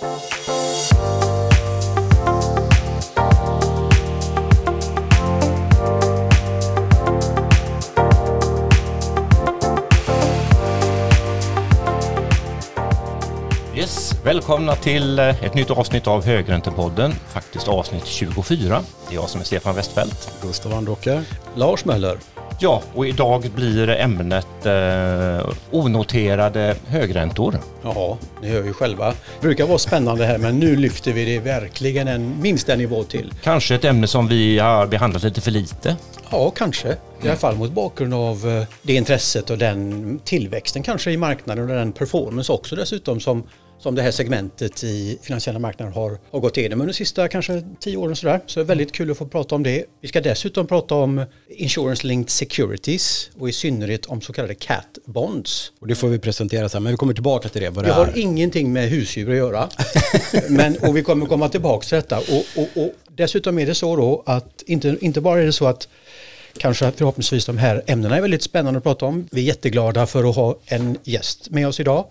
Yes, välkomna till eh, ett nytt avsnitt av Högräntepodden, faktiskt avsnitt 24. Det är jag som är Stefan Westfeldt. Gustav Andåker. Lars Möller. Ja, och idag blir ämnet eh, onoterade högräntor. Ja, ni hör ju själva. Det brukar vara spännande här men nu lyfter vi det verkligen en, minst en nivå till. Kanske ett ämne som vi har behandlat lite för lite. Ja, kanske. I alla fall mot bakgrund av eh, det intresset och den tillväxten kanske i marknaden och den performance också dessutom som, som det här segmentet i finansiella marknader har, har gått igenom under de sista kanske tio åren sådär. Så det är väldigt kul att få prata om det. Vi ska dessutom prata om Insurance Linked Securities och i synnerhet om så kallade CAT Bonds. Och det får vi presentera sen, men vi kommer tillbaka till det. Vad det Det har är. ingenting med husdjur att göra. Men, och vi kommer komma tillbaka till detta. Och, och, och dessutom är det så då att inte, inte bara är det så att kanske förhoppningsvis de här ämnena är väldigt spännande att prata om. Vi är jätteglada för att ha en gäst med oss idag.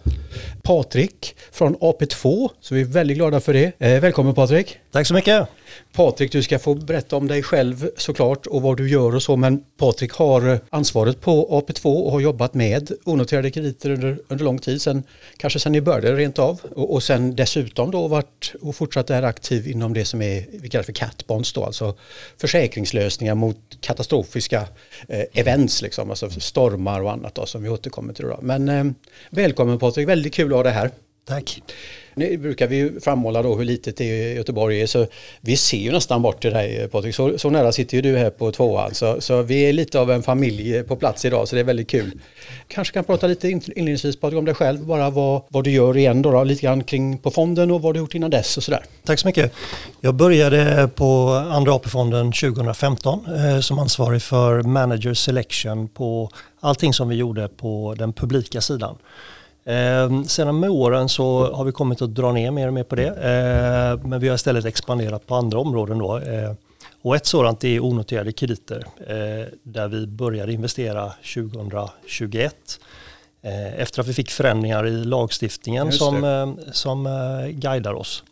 Patrik från AP2, så vi är väldigt glada för det. Eh, välkommen Patrik! Tack så mycket. Patrik, du ska få berätta om dig själv såklart och vad du gör och så, men Patrik har eh, ansvaret på AP2 och har jobbat med onoterade krediter under, under lång tid, sen, kanske sen ni började rent av, och, och sen dessutom då varit och fortsatt är aktiv inom det som är, vi kallar för catbonds då, alltså försäkringslösningar mot katastrofiska eh, events, liksom, alltså stormar och annat då, som vi återkommer till då. Men eh, välkommen Patrik, väldigt kul att ha dig här. Tack. Nu brukar vi ju framhålla då hur litet det är Göteborg är så vi ser ju nästan bort till dig Patrik. Så, så nära sitter ju du här på tvåan så, så vi är lite av en familj på plats idag så det är väldigt kul. Kanske kan prata lite inledningsvis Patrik om dig själv, bara vad, vad du gör igen då, då lite grann kring på fonden och vad du gjort innan dess och sådär. Tack så mycket. Jag började på Andra AP-fonden 2015 eh, som ansvarig för manager selection på allting som vi gjorde på den publika sidan. Eh, sedan med åren så har vi kommit att dra ner mer och mer på det. Eh, men vi har istället expanderat på andra områden då. Eh, och ett sådant är onoterade krediter eh, där vi började investera 2021. Eh, efter att vi fick förändringar i lagstiftningen som, det. eh, som eh, guidar oss.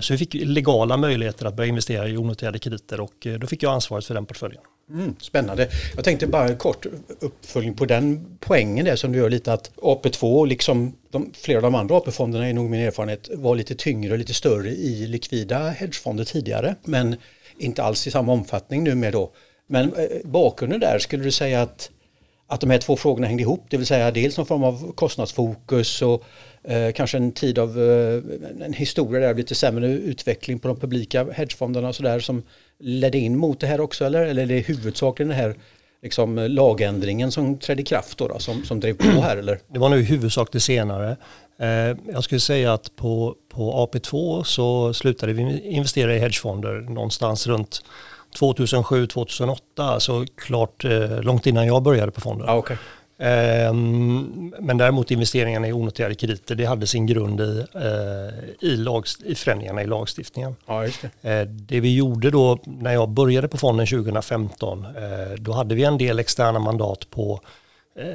Så vi fick legala möjligheter att börja investera i onoterade krediter och eh, då fick jag ansvaret för den portföljen. Mm, spännande. Jag tänkte bara en kort uppföljning på den poängen där som du gör lite att AP2 liksom de, flera av de andra AP-fonderna är nog min erfarenhet var lite tyngre och lite större i likvida hedgefonder tidigare men inte alls i samma omfattning nu med då. Men eh, bakgrunden där skulle du säga att att de här två frågorna hängde ihop, det vill säga dels någon form av kostnadsfokus och eh, kanske en tid av eh, en historia där, lite sämre utveckling på de publika hedgefonderna och sådär som ledde in mot det här också eller? Eller är det huvudsakligen den här liksom, lagändringen som trädde i kraft då, då som, som drev på här eller? Det var nu i huvudsak det senare. Eh, Jag skulle säga att på, på AP2 så slutade vi investera i hedgefonder någonstans runt 2007-2008, alltså klart eh, långt innan jag började på fonden. Ja, okej. Ehm, Men däremot investeringarna i onoterade krediter, det hade sin grund i, eh, i, lags, i förändringarna i lagstiftningen. Ja, det. Eh, Det vi gjorde då när jag började på fonden 2015, eh, då hade vi en del externa mandat på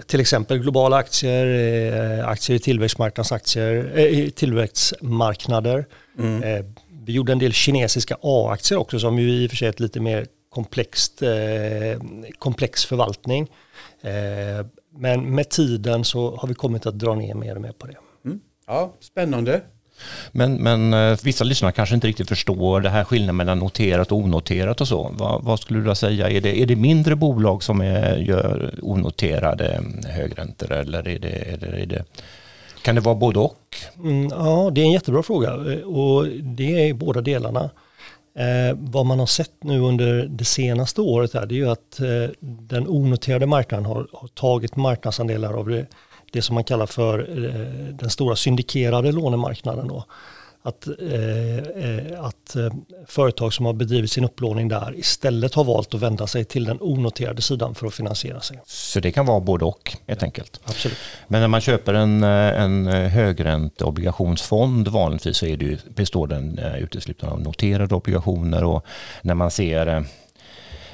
till exempel globala aktier, aktier i tillväxtmarknadsaktier, tillväxtmarknader. Eh, Vi gjorde en del kinesiska A-aktier också som ju i och för sig är ett lite mer komplext, komplex förvaltning. Eh, Men med tiden så har vi kommit att dra ner mer och mer på det. Ja, spännande. Men, men eh, vissa lyssnare kanske inte riktigt förstår det här skillnaden mellan noterat och onoterat och så. Vad, vad skulle du då säga? Är det, är det mindre bolag som är, gör onoterade mm, högräntor eller är det, är det, är det, kan det vara både och? Mm, ja, det är en jättebra fråga eh, och det är båda delarna. Eh, vad man har sett nu under det senaste året här, det är ju att eh, den onoterade marknaden har, har tagit marknadsandelar av det, det som man kallar för eh, den stora syndikerade lånemarknaden. Då. Att, eh, eh, att eh, företag som har bedrivit sin upplåning där istället har valt att vända sig till den onoterade sidan för att finansiera sig. Så det kan vara både och helt enkelt. Absolut. Men när man köper en, eh, en högränteobligationsfond vanligtvis så är det ju, består den uteslutande av noterade obligationer och när man ser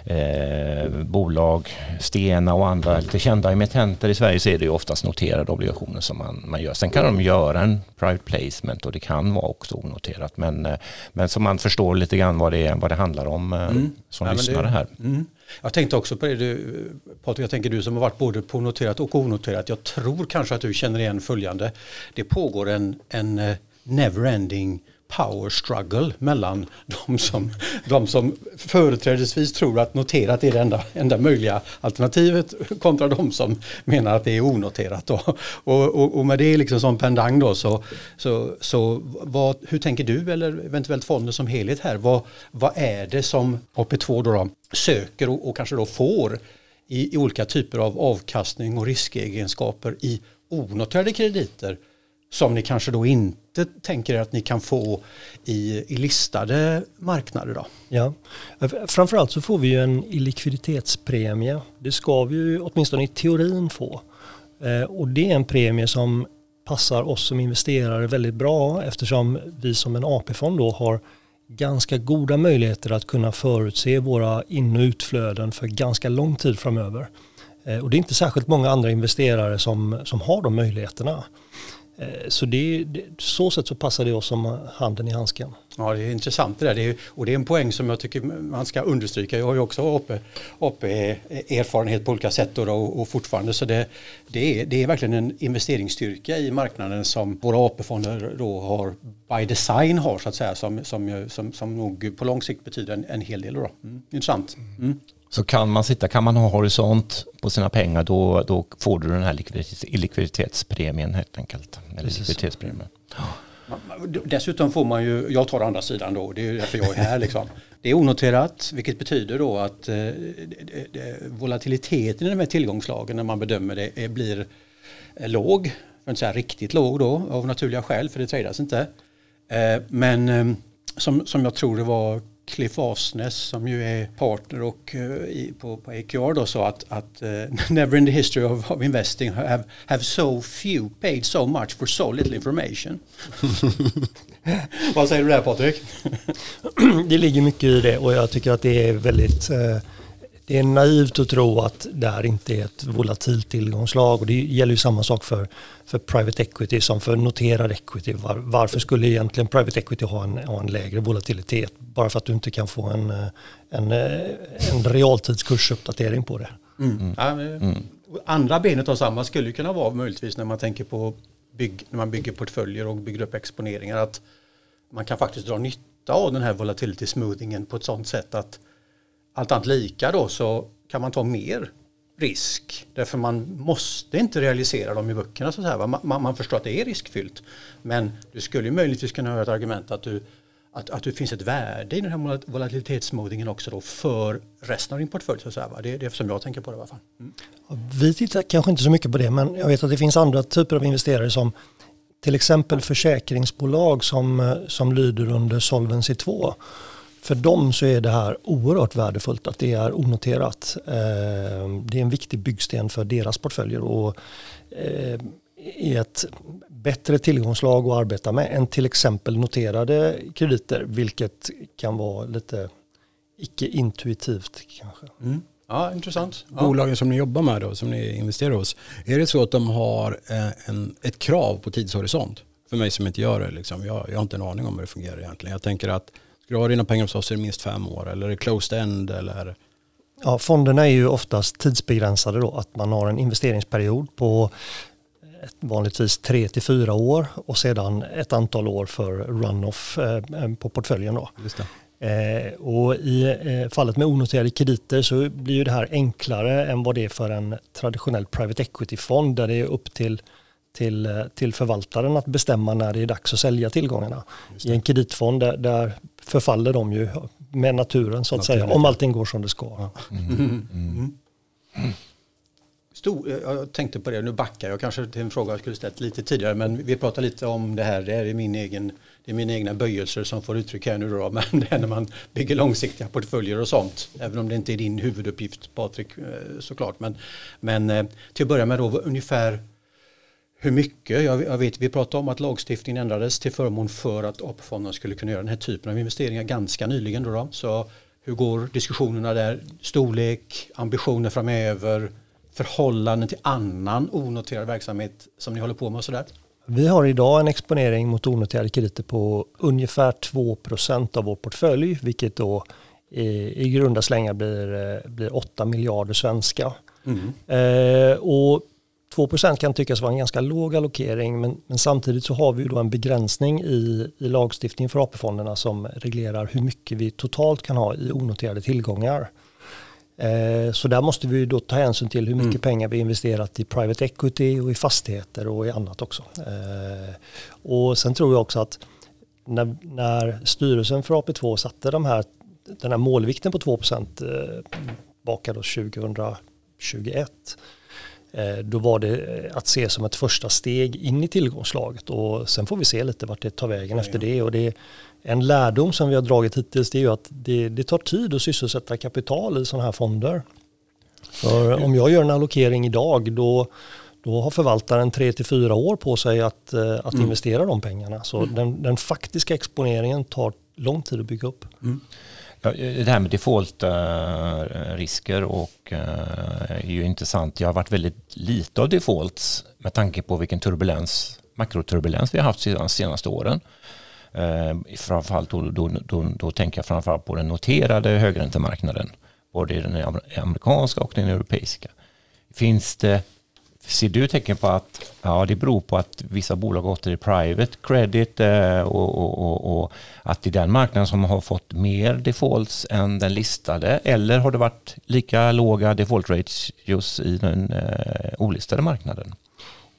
eh, bolag, Stena och andra lite kända emittenter i Sverige så är det ju oftast noterade obligationer som man, man gör. Sen kan de göra en private placement och det kan vara också onoterat. Men, eh, men så man förstår lite grann vad det, vad det handlar om eh, mm. som ja, lyssnare här. Mm. Jag tänkte också på det, du, Patrik, jag tänker du som har varit både på noterat och onoterat. Jag tror kanske att du känner igen följande. Det pågår en, en eh, never-ending power struggle mellan de som, de som företrädesvis tror att noterat är det enda, enda möjliga alternativet kontra de som menar att det är onoterat. Och, och, och med det liksom som pendang då så, så, så vad, hur tänker du eller eventuellt fonden som helhet här? Vad, vad är det som AP2 då, då söker och, och kanske då får i, i olika typer av avkastning och riskegenskaper i onoterade krediter som ni kanske då inte tänker er att ni kan få i, i listade marknader då? Ja, framförallt så får vi ju en likviditetspremie. Det ska vi ju åtminstone i teorin få. Eh, och det är en premie som passar oss som investerare väldigt bra eftersom vi som en AP-fond då har ganska goda möjligheter att kunna förutse våra in och utflöden för ganska lång tid framöver. Eh, och det är inte särskilt många andra investerare som, som har de möjligheterna. Eh, så det, det, så sätt så passar det oss som handen i handsken. Ja, det är intressant det där. Det är, och det är en poäng som jag tycker man ska understryka. Jag har ju också AP, AP erfarenhet på olika sätt och, och fortfarande så det, det, är, det är verkligen en investeringsstyrka i marknaden som våra AP-fonder då har by design har så att säga som, som, som, som nog på lång sikt betyder en, en hel del. Då. Mm, intressant. Mm. Så kan man sitta, kan man ha horisont på sina pengar då, då får du den här likviditets, likviditetspremien helt enkelt. Eller likviditetspremien. Dessutom får man ju, jag tar andra sidan då, det är därför jag är här liksom. Det är onoterat, vilket betyder då att eh, volatiliteten i de här tillgångslagen när man bedömer det är, blir eh, låg, för att inte säga riktigt låg då, av naturliga skäl, för det tradas inte. Eh, men som, som jag tror det var Cliff Asnes som ju är partner och, uh, i, på, på AQR då sa att, att uh, never in the history of, of investing have, have so few paid so much for so little information. Vad säger du där Patrik? det ligger mycket i det och jag tycker att det är väldigt uh, det är naivt att tro att det här inte är ett volatilt tillgångslag och det gäller ju samma sak för, för private equity som för noterad equity. Var, varför skulle egentligen private equity ha en, ha en lägre volatilitet? Bara för att du inte kan få en, en, en realtidskursuppdatering på det. Mm. Mm. Mm. Andra benet av samma skulle kunna vara möjligtvis när man tänker på bygg, när man bygger portföljer och bygger upp exponeringar att man kan faktiskt dra nytta av den här volatility smoothingen på ett sådant sätt att allt annat lika då så kan man ta mer risk. Därför man måste inte realisera dem i böckerna. Så här, man, man, förstår att det är riskfyllt. Men du skulle möjligtvis kunna höra ett argument att du att, att det finns ett värde i den här volatilitetsmodingen också då för resten av din portfölj. Så här, det är det som jag tänker på det i alla fall. Mm. Vi tittar kanske inte så mycket på det men jag vet att det finns andra typer av investerare som till exempel försäkringsbolag som, som lyder under Solvency 2 för dem så är det här oerhört värdefullt att det är onoterat. Eh, det är en viktig byggsten för deras portföljer och är eh, ett bättre tillgångslag att arbeta med än till exempel noterade krediter, vilket kan vara lite icke-intuitivt kanske. Mm. Ja, intressant. Ja. Bolagen som ni jobbar med då, som ni investerar hos, är det så att de har eh, en, ett krav på tidshorisont? För mig som inte gör det, liksom, jag, jag har inte en aning om hur det fungerar egentligen. Jag tänker att Ska du ha dina pengar hos oss är minst fem år eller är det closed end eller? Ja, fonderna är ju oftast tidsbegränsade då, att man har en investeringsperiod på vanligtvis tre till fyra år och sedan ett antal år för run-off eh, på portföljen. Då. Eh, och I eh, fallet med onoterade krediter så blir ju det här enklare än vad det är för en traditionell private equity-fond där det är upp till till, eh, till förvaltaren att bestämma när det är dags att sälja tillgångarna. I en kreditfond där, där, förfaller de ju med naturen så att Naturligt. säga, om allting går som det ska. Mm. Mm. Mm. Stor, jag tänkte på det, nu backar jag kanske till en fråga jag skulle ställt lite tidigare, men vi pratar lite om det här, det är min egen det är mina egna böjelser som får uttryck här nu då, men det är när man bygger långsiktiga portföljer och sånt. Även om det inte är din huvuduppgift Patrik eh, såklart. Men, men eh, till att börja med då ungefär hur mycket? Jag, vet, vi pratade om att lagstiftningen ändrades till förmån för att AP-fonderna skulle kunna göra den här typen av investeringar ganska nyligen. Då, då. Så Hur går diskussionerna där? Storlek, ambitioner framöver, förhållanden till annan onoterad verksamhet som ni håller på med och sådär? Vi har idag en exponering mot onoterade krediter på ungefär 2% av vår portfölj, vilket då i, i grunda slängar blir, eh, blir 8 miljarder svenska. Mm. Eh, och 2% kan tyckas vara en ganska låg allokering men, men, samtidigt så har vi då en begränsning i, i lagstiftningen för AP-fonderna som reglerar hur mycket vi totalt kan ha i onoterade tillgångar. Eh, så där måste vi då ta hänsyn till hur mycket mm. pengar vi investerat i private equity och i fastigheter och i annat också. Eh, och sen tror jag också att när, när styrelsen för AP2 satte de här, den här målvikten på 2 procent eh, bakad 2021 då var det att se som ett första steg in i tillgångslaget och sen får vi se lite vart det tar vägen ja, efter det. Och det en lärdom som vi har dragit hittills det är ju att det, det tar tid att sysselsätta kapital i sådana här fonder. För om jag gör en allokering idag då, då har förvaltaren tre till fyra år på sig att, eh, att mm. investera de pengarna. Så mm. den, den, faktiska exponeringen tar lång tid att bygga upp. Mm. Det här med defaultrisker och eh, är ju intressant. Jag har varit väldigt lite av defaults med tanke på vilken turbulens, makroturbulens vi har haft de senaste åren. Eh, framförallt då, då, då, då tänker jag framförallt på den noterade högräntemarknaden, både den amerikanska och den europeiska. Finns det, ser du tecken på att ja, det beror på att vissa bolag åter är private credit eh, och, och, och, och, att det är den marknaden som har fått mer defaults än den listade eller har det varit lika låga default rates just i den eh, olistade marknaden?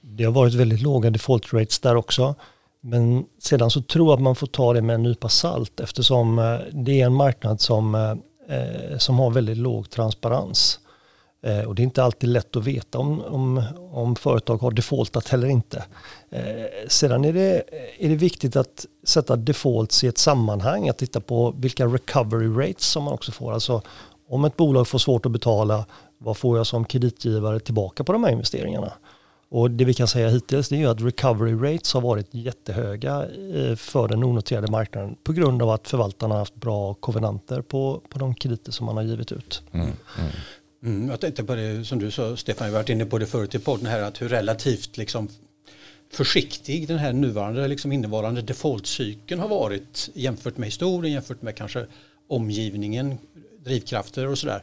Det har varit väldigt låga default rates där också. Men sedan så tror jag att man får ta det med en nypa salt eftersom eh, det är en marknad som, eh, eh som har väldigt låg transparens. Eh, och det är inte alltid lätt att veta om, om, om företag har defaultat eller inte. Eh, sedan är det, är det viktigt att sätta defaults i ett sammanhang, att titta på vilka recovery rates som man också får. Alltså om ett bolag får svårt att betala, vad får jag som kreditgivare tillbaka på de här investeringarna? Och det vi kan säga hittills är att recovery rates har varit jättehöga eh, för den onoterade marknaden på grund av att förvaltarna har haft bra kovenanter på, på de krediter som man har givit ut. Mm, mm. Mm, jag tänkte på det som du sa Stefan, vi har varit inne på det förut i podden här att hur relativt liksom försiktig den här nuvarande liksom innevarande defaultcykeln har varit jämfört med historien, jämfört med kanske omgivningen drivkrafter och sådär.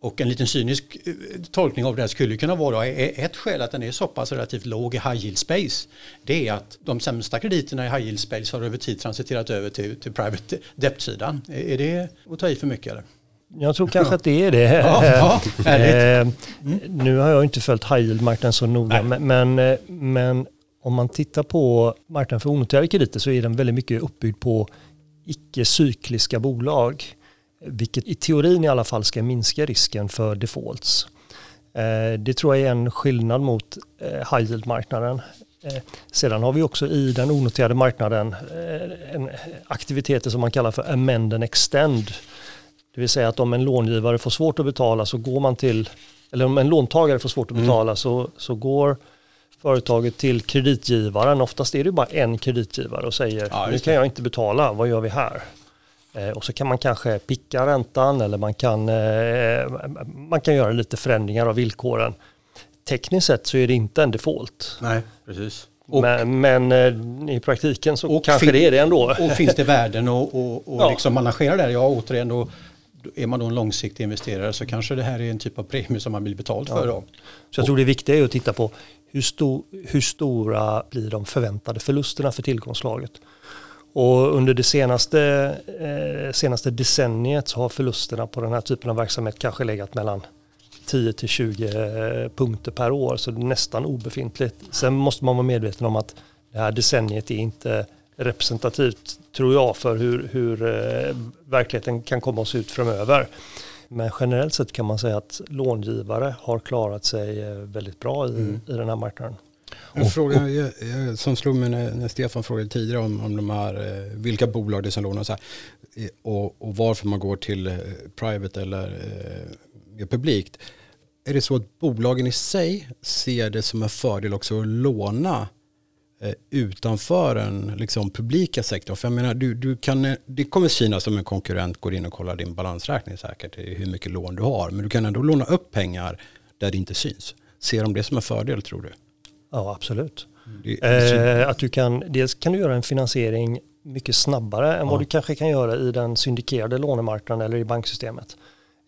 Och en liten cynisk eh, tolkning av det här skulle kunna vara ett skäl att den är så pass relativt låg i high yield space. Det är att de sämsta krediterna i high yield space har över tid transiterat över till, till private debt-sidan. Är det att ta i för mycket eller? Jag tror kanske att det är det. Ja, ja, mm. Nu har jag inte följt high yield-marknaden så noga, men, eh, men om man tittar på marknaden för onoterade krediter så är den väldigt mycket uppbyggd på icke-cykliska bolag vilket i teorin i alla fall ska minska risken för defaults. Eh, det tror jag är en skillnad mot eh, high yield-marknaden. Eh, sedan har vi också i den onoterade marknaden en aktiviteter som man kallar för amend and extend. Det vill säga att om en långivare får svårt att betala så går man till, eller om en låntagare får svårt att mm. betala mm. så, så går företaget till kreditgivaren, oftast är det bara en kreditgivare och säger ja, nu kan jag inte betala, vad gör vi här? Eh, och så kan man kanske picka räntan eller man kan, eh, man kan göra lite förändringar av villkoren. Tekniskt sett så är det inte en default. Nej, precis. Och, men, men, eh, i praktiken så kanske det är det ändå. Och finns det värden och, och, och ja. liksom managera där? Ja, återigen då, är man då en långsiktig investerare så kanske det här är en typ av premie som man vill betalt ja. för. Då. Så jag tror det viktiga är att titta på hur, stor, hur stora blir de förväntade förlusterna för tillgångslaget. Och under det senaste, eh, senaste decenniet så har förlusterna på den här typen av verksamhet kanske legat mellan 10 till 20 eh, punkter per år, så det är nästan obefintligt. Sen måste man vara medveten om att det här decenniet är inte representativt, tror jag, för hur, hur eh, verkligheten kan komma att se ut framöver. Men generellt sett kan man säga att långivare har klarat sig eh, väldigt bra i, mm. i den här marknaden. En fråga jag, jag, som slog mig när, när, Stefan frågade tidigare om, om de här, eh, vilka bolag det är som lånar och, så här, och, och, varför man går till private eller eh, publikt. Är det så att bolagen i sig ser det som en fördel också att låna eh, utanför den liksom, publika sektorn. För jag menar, du, du kan, det kommer synas som en konkurrent går in och kollar din balansräkning säkert, hur mycket lån du har. Men du kan ändå låna upp pengar där det inte syns. Ser de det som en fördel tror du? Ja, absolut. Eh, att du kan, dels kan du göra en finansiering mycket snabbare än ja. vad du kanske kan göra i den syndikerade lånemarknaden eller i banksystemet.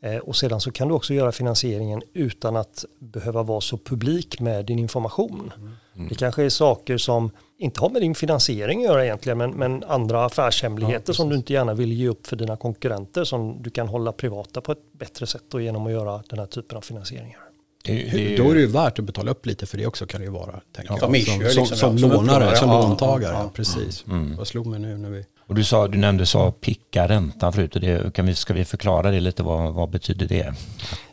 Eh, och sedan så kan du också göra finansieringen utan att behöva vara så publik med din information. Mm. Det kanske är saker som inte har med din finansiering att göra egentligen, men, men andra affärshemligheter ja, som du inte gärna vill ge upp för dina konkurrenter som du kan hålla privata på ett bättre sätt och genom att göra den här typen av finansieringar. Det, Då är det ju värt att betala upp lite för det också kan det ju vara. Tänker ja, jag. Som, liksom, som, som, som lånare, som låntagare. Ja, precis. Mm. Vad slog mig nu när vi... Och du, sa, du nämnde så picka räntan förut. Och det, kan vi, ska vi förklara det lite? Vad, vad betyder det?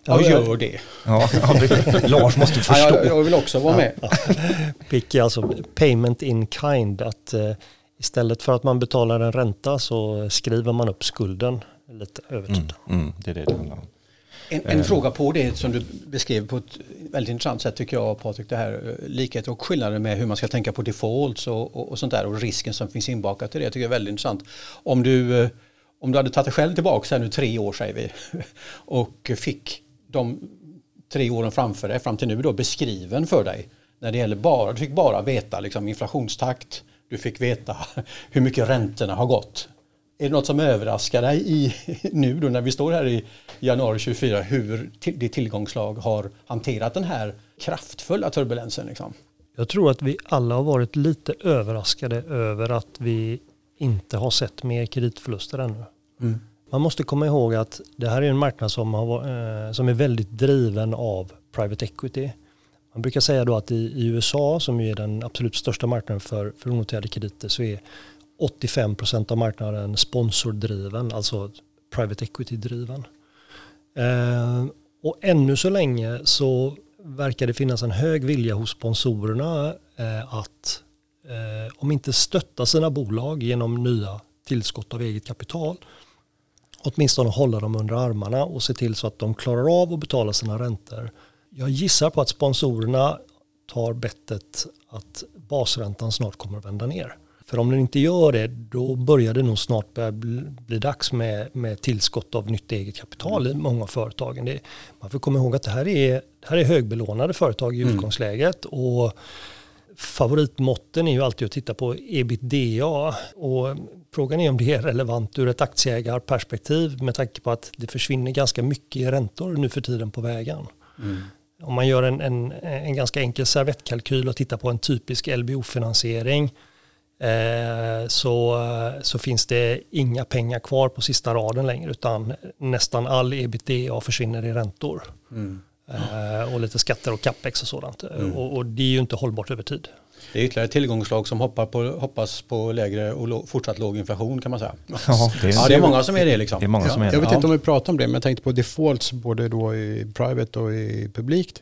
Ja, gör det. Ja, Lars måste förstå. Ja, jag, jag, vill också vara med. Ja, Pick är alltså payment in kind. Att uh, istället för att man betalar en ränta så skriver man upp skulden lite över tid. Mm, mm, det är det det handlar om. En, en eh. fråga på det som du beskrev på ett väldigt intressant sätt tycker jag Patrik. Det här eh, likheter och skillnader med hur man ska tänka på defaults och, och, och, sånt där och risken som finns inbakat i det. Jag tycker jag är väldigt intressant. Om du, eh, om du hade tagit dig själv tillbaka här nu tre år säger vi och fick de tre åren framför dig fram till nu då beskriven för dig när det gäller bara, du fick bara veta liksom inflationstakt, du fick veta hur mycket räntorna har gått är det något som överraskar dig i, nu då när vi står här i januari 24 hur ditt tillgångslag har hanterat den här kraftfulla turbulensen? Liksom? Jag tror att vi alla har varit lite överraskade över att vi inte har sett mer kreditförluster ännu. Mm. Man måste komma ihåg att det här är en marknad som, har, eh, som är väldigt driven av private equity. Man brukar säga då att i, i USA, som är den absolut största marknaden för, för onoterade krediter, så är 85% av marknaden sponsordriven, alltså private equity-driven. Eh, och ännu så länge så verkar det finnas en hög vilja hos sponsorerna eh, att eh, om inte stötta sina bolag genom nya tillskott av eget kapital åtminstone hålla dem under armarna och se till så att de klarar av att betala sina räntor. Jag gissar på att sponsorerna tar bettet att basräntan snart kommer att vända ner. För om den inte gör det, då börjar det nog snart börja bli, dags med, med tillskott av nytt eget kapital i många av företagen. Det, man får komma ihåg att det här är, det här är högbelånade företag i mm. utgångsläget. Och favoritmåtten är ju alltid att titta på ebitda. Och frågan är om det är relevant ur ett aktieägarperspektiv med tanke på att det försvinner ganska mycket i räntor nu för tiden på vägen. Mm. Om man gör en, en, en ganska enkel servettkalkyl och tittar på en typisk LBO-finansiering så, så finns det inga pengar kvar på sista raden längre utan nästan all ebitda försvinner i räntor. Mm. Och lite skatter och capex och sådant. Mm. Och, och, det är ju inte hållbart över tid. Det är ytterligare tillgångslag som hoppar på, hoppas på lägre och lo, fortsatt låg inflation kan man säga. Ja, det är, ja, det är många som är det. Liksom. det, är många som är det. Jag vet inte om vi pratar om det, men jag tänkte på defaults både då i private och i publikt.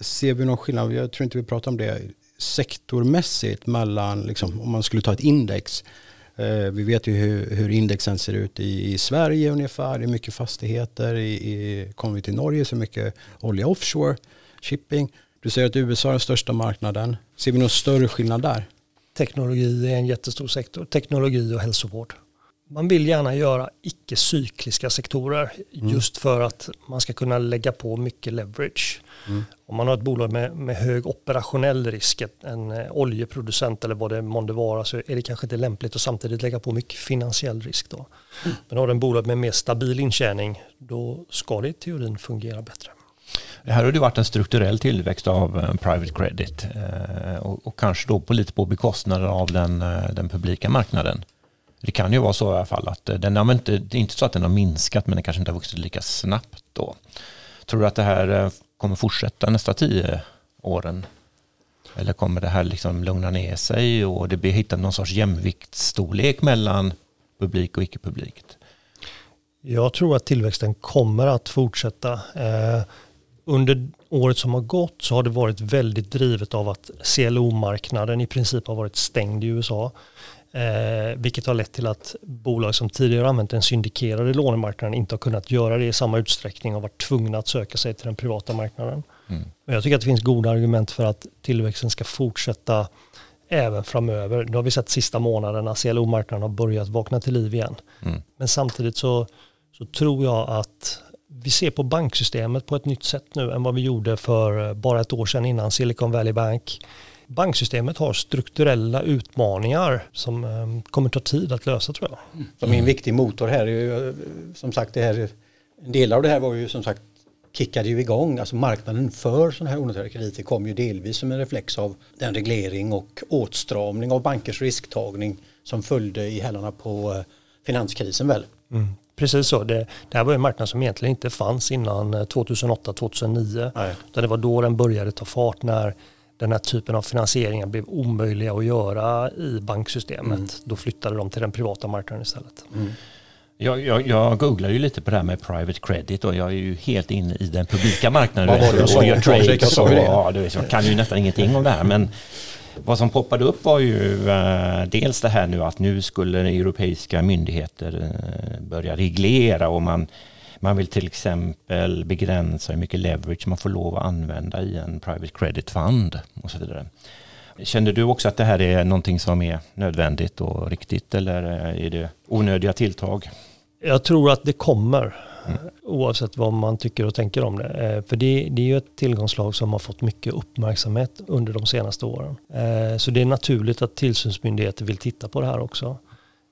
Ser vi någon skillnad? Jag tror inte vi pratar om det sektormässigt mellan, liksom, om man skulle ta ett index. Eh, vi vet ju hur, hur, indexen ser ut i, i Sverige ungefär. Det är mycket fastigheter. I, i, kommer vi till Norge så är mycket olja offshore, shipping. Du säger att USA är den största marknaden. Ser vi någon större skillnad där? Teknologi är en jättestor sektor. Teknologi och hälsovård man vill gärna göra icke-cykliska sektorer mm. just för att man ska kunna lägga på mycket leverage. Mm. Om man har ett bolag med, med hög operationell risk, en eh, oljeproducent eller vad det månde vara, så är det kanske inte lämpligt att samtidigt lägga på mycket finansiell risk. Då. Mm. Men har du en bolag med mer stabil intjäning, då ska det i teorin fungera bättre. Det här har det varit en strukturell tillväxt av eh, private credit eh, och, och, kanske då på lite på bekostnad av den, den publika marknaden. Det kan ju vara så i alla fall att eh, den har inte, det är inte så att den har minskat men den kanske inte har vuxit lika snabbt då. Tror du att det här eh, kommer fortsätta nästa tio åren? Eller kommer det här liksom lugna ner sig och det blir hittat någon sorts jämviktsstorlek mellan publik och icke-publikt? Jag tror att tillväxten kommer att fortsätta. Eh, under året som har gått så har det varit väldigt drivet av att CLO-marknaden i princip har varit stängd i USA. Eh, vilket har lett till att bolag som tidigare använt den syndikerade lånemarknaden inte har kunnat göra det i samma utsträckning och varit tvungna att söka sig till den privata marknaden. Mm. Men jag tycker att det finns goda argument för att tillväxten ska fortsätta även framöver. Nu har vi sett sista månaderna, CLO-marknaden har börjat vakna till liv igen. Mm. Men samtidigt så, så tror jag att vi ser på banksystemet på ett nytt sätt nu än vad vi gjorde för bara ett år sedan innan Silicon Valley Bank. Banksystemet har strukturella utmaningar som eh, kommer ta tid att lösa tror jag. Som en viktig motor här är ju eh, som sagt det här, en del av det här var ju som sagt kickade ju igång, alltså marknaden för sådana här onoterade krediter kom ju delvis som en reflex av den reglering och åtstramning av bankers risktagning som följde i hälarna på eh, finanskrisen väl. Mm. Precis så. Det, det här var en marknad som egentligen inte fanns innan 2008-2009. Det var då den började ta fart när den här typen av finansieringar blev omöjliga att göra i banksystemet. Mm. Då flyttade de till den privata marknaden istället. Mm. Jag, jag, jag googlar ju lite på det här med private credit och jag är ju helt inne i den publika marknaden. Vad var det du Jag, trades och, ja, du vet, jag kan ju nästan ingenting om det här men vad som poppade upp var ju uh, dels det här nu att nu skulle europeiska myndigheter uh, börja reglera och man, man vill till exempel begränsa hur mycket leverage man får lov att använda i en private credit fund och så vidare. Känner du också att det här är någonting som är nödvändigt och riktigt eller är det onödiga tilltag? Jag tror att det kommer. Mm. Oavsett vad man tycker och tänker om det. Eh, för det, det är ju ett tillgångslag som har fått mycket uppmärksamhet under de senaste åren. Eh, så det är naturligt att tillsynsmyndigheter vill titta på det här också.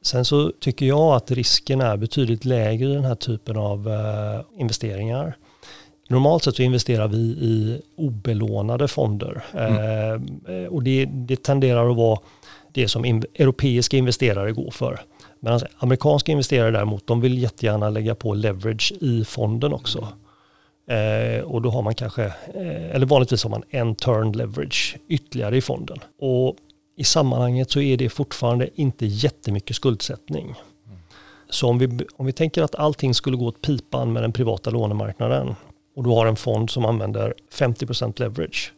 Sen så tycker jag att risken är betydligt lägre i den här typen av eh, investeringar. Normalt sett så investerar vi i obelånade fonder mm. och det, det tenderar att vara det som europeiska investerare går för. Medan amerikanska investerare däremot, de vill jättegärna lägga på leverage i fonden också. Eh, och då har man kanske, eh, eller vanligtvis har man en turn leverage ytterligare i fonden. Och i sammanhanget så är det fortfarande inte jättemycket skuldsättning. Så om vi, om vi tänker att allting skulle gå åt pipan med den privata lånemarknaden och du har en fond som använder 50% leverage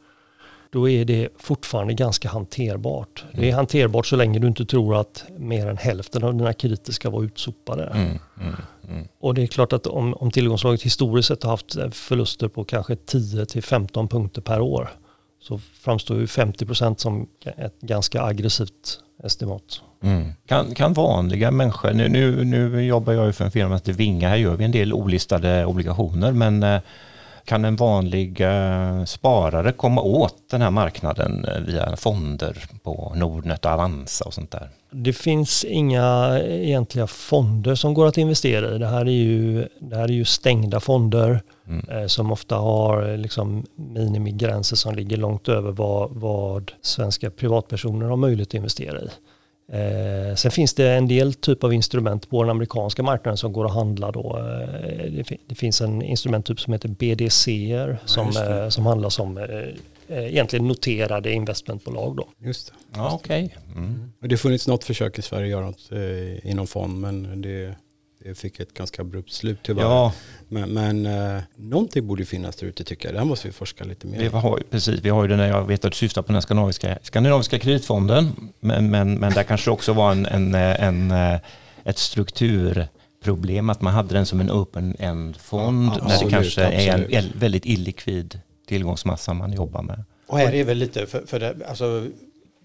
då är det fortfarande ganska hanterbart. Mm. Det är hanterbart så länge du inte tror att mer än hälften av dina krediter ska vara utsopade. Mm. Mm. mm. Och det är klart att om, om tillgångslaget historiskt sett har haft förluster på kanske 10-15 punkter per år så framstår ju 50% som ett ganska aggressivt estimat. Mm. Kan, kan vanliga människor, nu, nu, nu jobbar jag ju för en firma som heter Vinga, här gör vi en del olistade obligationer men eh, kan en vanlig eh, sparare komma åt den här marknaden eh, via fonder på Nordnet och Avanza och sånt där? Det finns inga egentliga fonder som går att investera i. Det här är ju, det här är ju stängda fonder mm. eh, som ofta har liksom minimigränser som ligger långt över vad, vad svenska privatpersoner har möjlighet att investera i. Eh, sen finns det en del typ av instrument på den amerikanska marknaden som går att handla då. Eh, det, det, finns en instrumenttyp som heter BDC som, eh, som handlar som eh, eh, egentligen noterade investmentbolag då. Just det. Ja, Okay. Mm. Det har funnits något försök i Sverige att göra något eh, inom fond men det det fick ett ganska abrupt slut tyvärr. Ja. Men, men eh, någonting borde finnas där ute tycker jag. Där måste vi forska lite mer. Vi har, precis, vi har ju den där, jag vet att du syftar på den skandinaviska, skandinaviska kreditfonden. Men, men, men där kanske också var en, en, en, eh, ett strukturproblem att man hade den som en open-end-fond ja, när det kanske absolut. är en väldigt illikvid tillgångsmassa man jobbar med. Och här är väl lite, för, för det, alltså,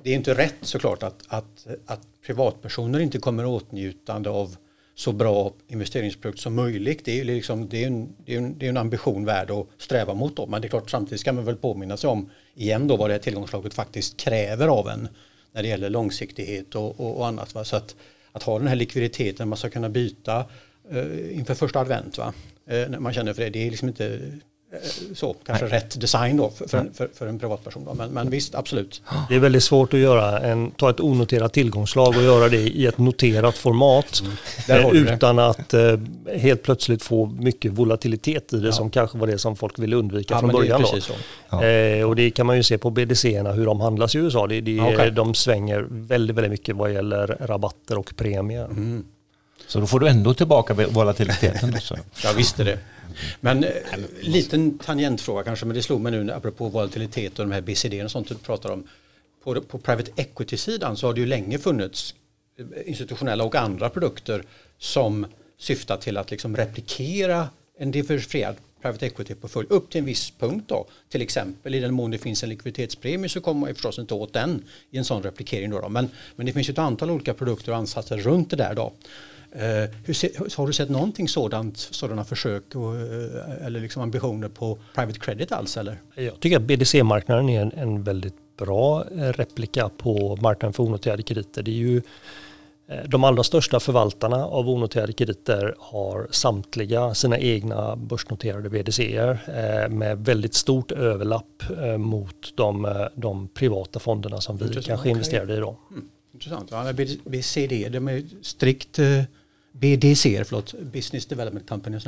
det är inte rätt såklart att, att, att privatpersoner inte kommer åtnjutande av så bra investeringsprodukt som möjligt. Det är, liksom, det är, en, det är, en, det är en ambition värd att sträva mot. Då. Men det är klart samtidigt ska man väl påminna sig om igen då vad det här tillgångslaget faktiskt kräver av en när det gäller långsiktighet och, och, och annat. Va? Så att, att ha den här likviditeten, man ska kunna byta eh, inför första advent. Va? Eh, när man känner för det, det är liksom inte så, kanske Nej. rätt design då för, för, för, för en privatperson. Då. Men, men, visst, absolut. Det är väldigt svårt att göra en, ta ett onoterat tillgångslag och göra det i ett noterat format mm. eh, utan att eh, helt plötsligt få mycket volatilitet i det ja. som kanske var det som folk ville undvika ja, från början. Ja. Eh, och det kan man ju se på BDC-erna hur de handlas i USA. Det, det, okay. De svänger väldigt, väldigt mycket vad gäller rabatter och premier. Mm. Så då får du ändå tillbaka volatiliteten. Jag visste det. Men eh, liten tangentfråga kanske, men det slog mig nu apropå volatilitet och de här BCD och sånt du pratar om. På, på private equity-sidan så har det ju länge funnits eh, institutionella och andra produkter som syftar till att liksom replikera en diversifierad private equity-portfölj upp till en viss punkt då. Till exempel i den mån det finns en likviditetspremie så kommer man ju förstås inte åt den i en sån replikering. Då, då. Men, men det finns ju ett antal olika produkter och ansatser runt det där då. Uh, hur, har du sett någonting sådant, sådana försök och, uh, eller liksom ambitioner på private credit alls? Eller? Jag tycker att BDC-marknaden är en, en väldigt bra replika på marknaden för onoterade krediter. Det är ju Eh, de allra största förvaltarna av onoterade krediter har samtliga sina egna börsnoterade BDCer eh, med väldigt stort överlapp eh, mot de, de privata fonderna som vi Intressant. kanske investerade i. Då. Mm. Intressant. Ja, BCD, de är strikt BDC, förlåt, Business Development Company.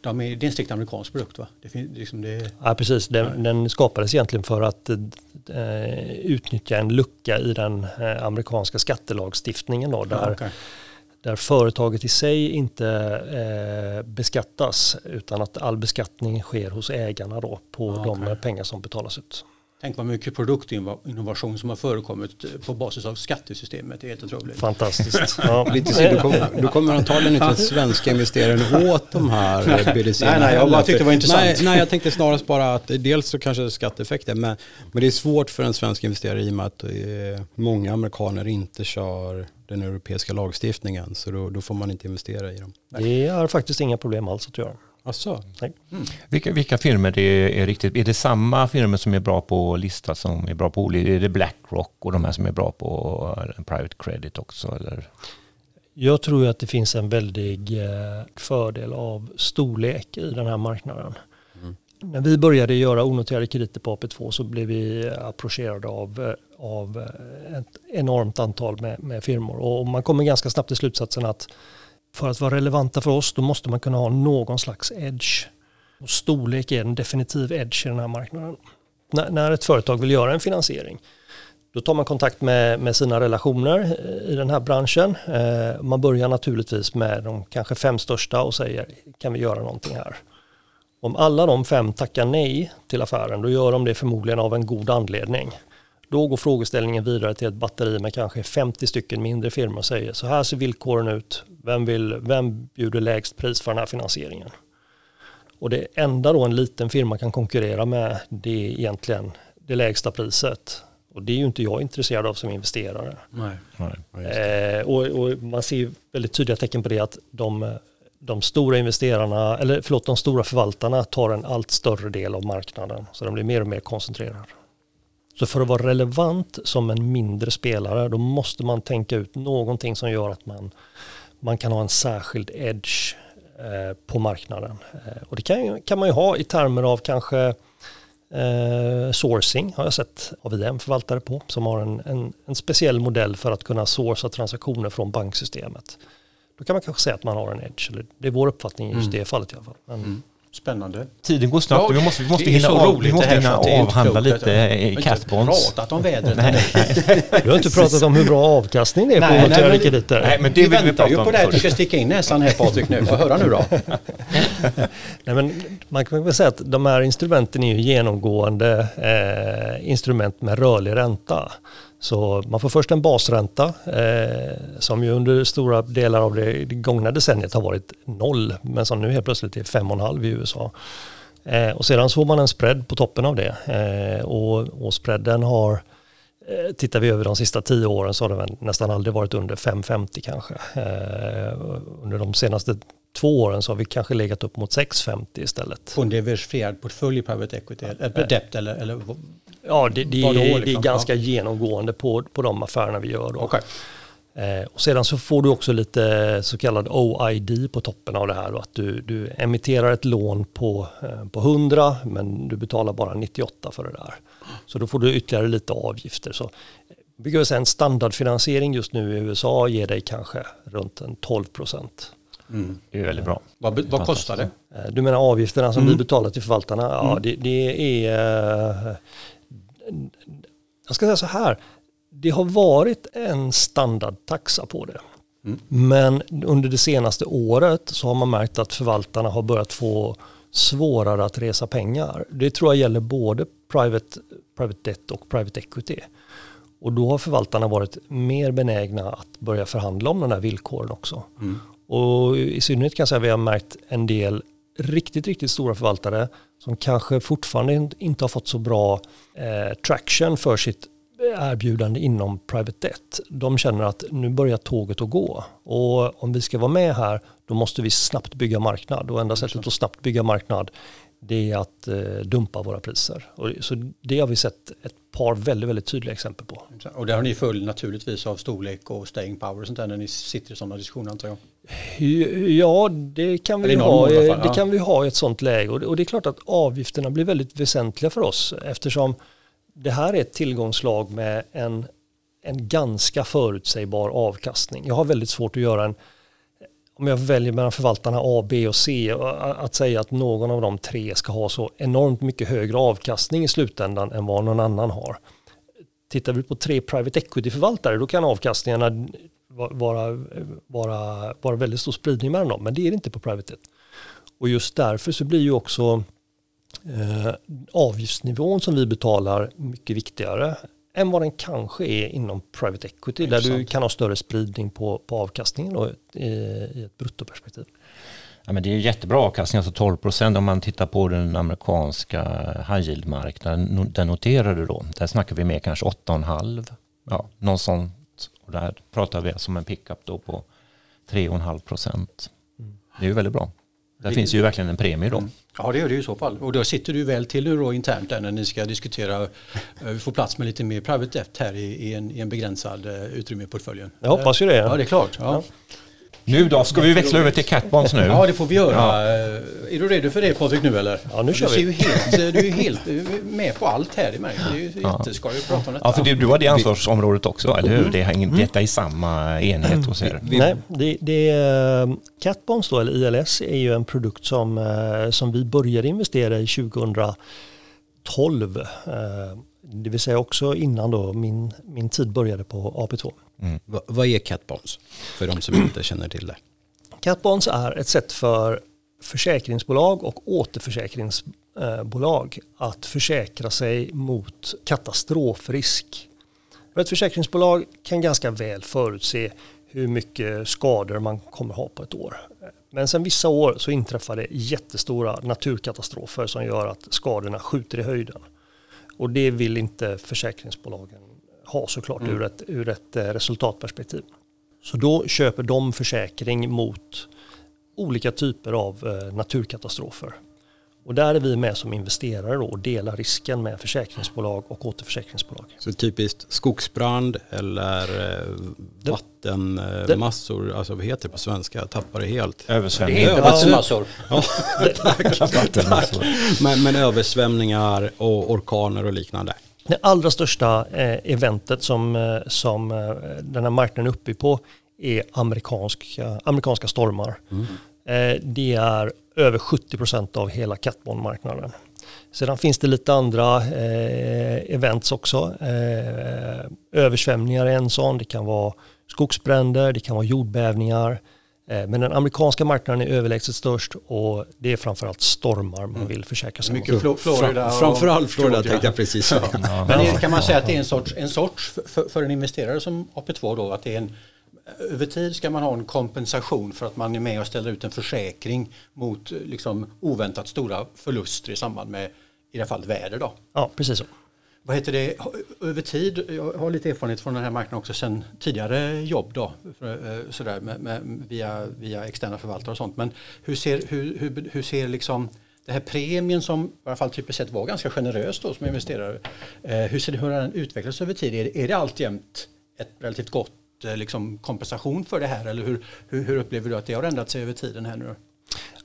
De är, det är en strikt amerikansk produkt va? Det finns, liksom det, ja precis, den, ja. den, skapades egentligen för att eh, utnyttja en lucka i den eh, amerikanska skattelagstiftningen då, där, ja, okay. där företaget i sig inte eh, beskattas utan att all beskattning sker hos ägarna då på ja, de pengar som betalas ut. Tänk vad mycket produktinnovation som har förekommit eh, på basis av skattesystemet. Det är helt otroligt. Fantastiskt. Ja. Lite så, du, kommer, du kommer antagligen inte den svenska investeraren åt de här BDC. Nej, nej, jag bara tyckte det var intressant. Nej, nej, jag tänkte snarast bara att dels så kanske det är skatteeffekter, men, men det är svårt för en svensk investerare i och med att eh, många amerikaner inte kör den europeiska lagstiftningen, så då, då får man inte investera i dem. Det är faktiskt inga problem alls att göra. Asså? Nej. Mm. Vilka, vilka firmer är, är riktigt, är det samma firmer som är bra på att lista som är bra på olika, är det Blackrock och de här som är bra på private credit också eller? Jag tror att det finns en väldig eh, fördel av storlek i den här marknaden. Mm. När vi började göra onoterade krediter på AP2 så blev vi approcherade av, av ett enormt antal med, med firmor och man kommer ganska snabbt till slutsatsen att för att vara relevanta för oss då måste man kunna ha någon slags edge. Och storlek är en definitiv edge i den här marknaden. N när ett företag vill göra en finansiering då tar man kontakt med, med sina relationer eh, i den här branschen. Eh, man börjar naturligtvis med de kanske fem största och säger kan vi göra någonting här? Om alla de fem tackar nej till affären då gör de det förmodligen av en god anledning. Då går frågeställningen vidare till ett batteri med kanske 50 stycken mindre firmor och säger så här ser villkoren ut. Vem, vill, vem bjuder lägst pris för den här finansieringen? Och det enda då en liten firma kan konkurrera med det är egentligen det lägsta priset. Och det är ju inte jag intresserad av som investerare. Nej. Nej, eh, och, och, man ser väldigt tydliga tecken på det att de, de stora investerarna, eller förlåt, de stora förvaltarna tar en allt större del av marknaden. Så de blir mer och mer koncentrerade. Så för att vara relevant som en mindre spelare då måste man tänka ut någonting som gör att man, man kan ha en särskild edge eh, på marknaden. Eh, och det kan, kan man ju ha i termer av kanske eh, sourcing har jag sett AVM förvaltare på som har en, en, en, speciell modell för att kunna sourca transaktioner från banksystemet. Då kan man kanske säga att man har en edge, eller det är vår uppfattning just mm. det fallet i alla fall. Men, mm. Spännande. Tiden går snabbt. Ja, vi måste, vi måste hinna, av, vi måste hinna avhandla lite catbonds. Vi har pratat om vädret. Nej, nej. Du har inte pratat om hur bra avkastning det är på noterade krediter. Nej, men det vi väntar ju på det att du ska sticka in näsan här Patrik nu. Få höra nu då. nej, men man kan väl säga att de här instrumenten är ju genomgående eh, instrument med rörlig ränta. Så man får först en basränta eh, som ju under stora delar av det, det gångna decenniet har varit noll men som nu helt plötsligt är 5,5 i USA. Eh, och sedan så får man en spread på toppen av det eh, och, och spreaden har eh, Tittar vi över de sista tio åren så har den nästan aldrig varit under 5,50 kanske. Eh, under de senaste två åren så har vi kanske legat upp mot 6,50 istället. På en diversifierad portfölj i private equity, eller debt eller, eller Ja, det, det, är, liksom? det är ganska genomgående på, på de affärerna vi gör. Då. Okay. Eh, och sedan så får du också lite så kallad OID på toppen av det här. Då, att du, du emitterar ett lån på, eh, på 100 men du betalar bara 98 för det där. Så då får du ytterligare lite avgifter. Så vi kan säga en standardfinansiering just nu i USA ger dig kanske runt en 12 procent. Mm. Det är väldigt bra. Vad, vad kostar det? Eh, du menar avgifterna som mm. vi betalar till förvaltarna? Ja, mm. det, det, är... Eh, jag ska säga så här. Det har varit en standardtaxa på det. Mm. Men under det senaste året så har man märkt att förvaltarna har börjat få svårare att resa pengar. Det tror jag gäller både private, private debt och private equity. Och då har förvaltarna varit mer benägna att börja förhandla om de här villkoren också. Mm. Och i synnerhet kan jag säga att vi har märkt en del riktigt, riktigt stora förvaltare som kanske fortfarande inte har fått så bra eh, traction för sitt erbjudande inom private debt. De känner att nu börjar tåget att gå och om vi ska vara med här då måste vi snabbt bygga marknad och enda sättet att snabbt bygga marknad det är att eh, dumpa våra priser. Och, så det har vi sett ett par väldigt, väldigt tydliga exempel på. Och där har ni följd naturligtvis av storlek och staying power och sånt där när ni sitter i sådana diskussioner antar jag? Ja, det kan vi, ha, fall, det kan vi ha i ett sådant läge och det, och det är klart att avgifterna blir väldigt väsentliga för oss eftersom det här är ett tillgångslag med en, en ganska förutsägbar avkastning. Jag har väldigt svårt att göra en om jag väljer mellan förvaltarna A, B och C, att säga att någon av de tre ska ha så enormt mycket högre avkastning i slutändan än vad någon annan har. Tittar vi på tre private equity-förvaltare då kan avkastningarna vara, vara, vara väldigt stor spridning mellan dem, men det är det inte på private debt. Och just därför så blir ju också eh, avgiftsnivån som vi betalar mycket viktigare än vad den kanske är inom private equity där du kan ha större spridning på, på avkastningen då, i, i ett bruttoperspektiv. Ja, men det är jättebra avkastning, alltså 12 procent om man tittar på den amerikanska high yield-marknaden. Den noterar du då, där snackar vi med kanske 8,5. Ja, någon sånt. Och där pratar vi alltså om en pickup då på 3,5 procent. Mm. Det är ju väldigt bra. Där det, finns ju verkligen en premie då. Ja det gör det i så fall. Och då sitter du väl till då internt där när ni ska diskutera, eh, vi får plats med lite mer private debt här i, i, en, i en begränsad uh, utrymme i portföljen. Jag hoppas ju det. Ja det är klart. Ja. Ja. Nu då, ska vi växla över till catbonds nu? Ja, det får vi göra. Ja. Är du redo för det Patrik nu eller? Ja, nu kör du vi. Ju helt, du är ju helt med på allt här i märker. Det är ju ja. jätteskoj att prata om detta. Ja, för du, du har det ansvarsområdet också, eller hur? Det är, mm. Detta är samma enhet hos er. Nej, det, det Catbonds då, eller ILS, är ju en produkt som, eh, som vi började investera i 2012. Det vill säga också innan då min, min tid började på AP2. Mm. vad är catbonds för de som inte känner till det? Catbonds är ett sätt för försäkringsbolag och återförsäkringsbolag att försäkra sig mot katastrofrisk. ett försäkringsbolag kan ganska väl förutse hur mycket skador man kommer ha på ett år. Men sen vissa år så inträffar det jättestora naturkatastrofer som gör att skadorna skjuter i höjden. Och det vill inte försäkringsbolagen ha såklart mm. ur, ett, ur ett eh, resultatperspektiv. Så då köper de försäkring mot olika typer av eh, naturkatastrofer. Och där är vi med som investerare då och delar risken med försäkringsbolag och återförsäkringsbolag. Så typiskt skogsbrand eller eh, vattenmassor, alltså vad heter det på svenska? Jag tappar det helt. Översvämningar. Det heter vattenmassor. Ja, tack. men, men översvämningar och orkaner och liknande. Det allra största eh, eventet som, eh, som den här marknaden är uppe på är amerikanska, amerikanska stormar. Mm. Det är över 70 procent av hela catbondmarknaden. Sedan finns det lite andra events också. översvämningar är en sån, det kan vara skogsbränder, det kan vara jordbävningar. Eh, men den amerikanska marknaden är överlägset störst och det är framförallt stormar man mm. vill försäkra sig Mycket mot. Florida Framförallt Florida tänkte jag precis ja. ja. Men kan man säga att det är en sorts, en sorts för, för en investerare som AP2 då, att det är en över tid ska man ha en kompensation för att man är med och ställer ut en försäkring mot liksom, oväntat stora förluster i samband med i det här fallet väder. Då. Ja, precis så vad heter det, över tid, jag har lite erfarenhet från den här marknaden också sen tidigare jobb då, eh, sådär, med, med, via, via externa förvaltare och sånt. Men hur ser, hur, hur, hur ser liksom det här premien som i alla fall typiskt sett var ganska generös då som investerare, eh, hur ser det, hur har den utvecklats över tid? Är det, är det alltjämt ett relativt gott eh, liksom, kompensation för det här eller hur, hur, hur upplever du att det har ändrat sig över tiden här nu?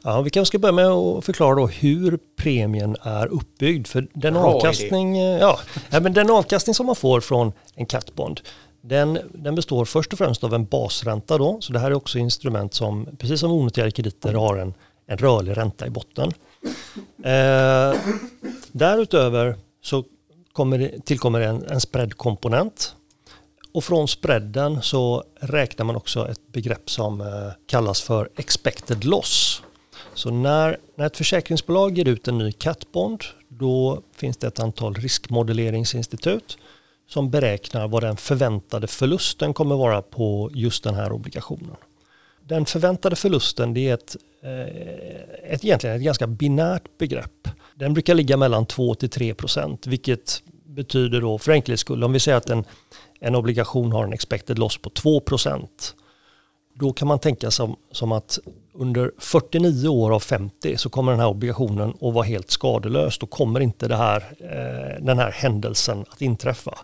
Ja, vi kanske ska börja med att förklara då hur premien är uppbyggd. För den avkastning, ja, ja, men den avkastning som man får från en catbond den, den består först och främst av en basränta. Då, så det här är också instrument som, precis som onoterade krediter, har en, en rörlig ränta i botten. Eh, därutöver så kommer tillkommer en, en spreadkomponent. Och från spreaden så räknar man också ett begrepp som eh, kallas för expected loss. Så när, när ett försäkringsbolag ger ut en ny catbond då finns det ett antal riskmodelleringsinstitut som beräknar vad den förväntade förlusten kommer vara på just den här obligationen. den förväntade förlusten det är ett, eh, ett, egentligen ett ganska binärt begrepp. Den brukar ligga mellan 2 till 3 procent, vilket betyder då för enkelhets skull, om vi säger att en, en obligation har en expected loss på 2 procent, då kan man tänka som, som att under 49 år av 50 så kommer den här obligationen att vara helt skadelös. Då kommer inte det här, eh, den här händelsen att inträffa.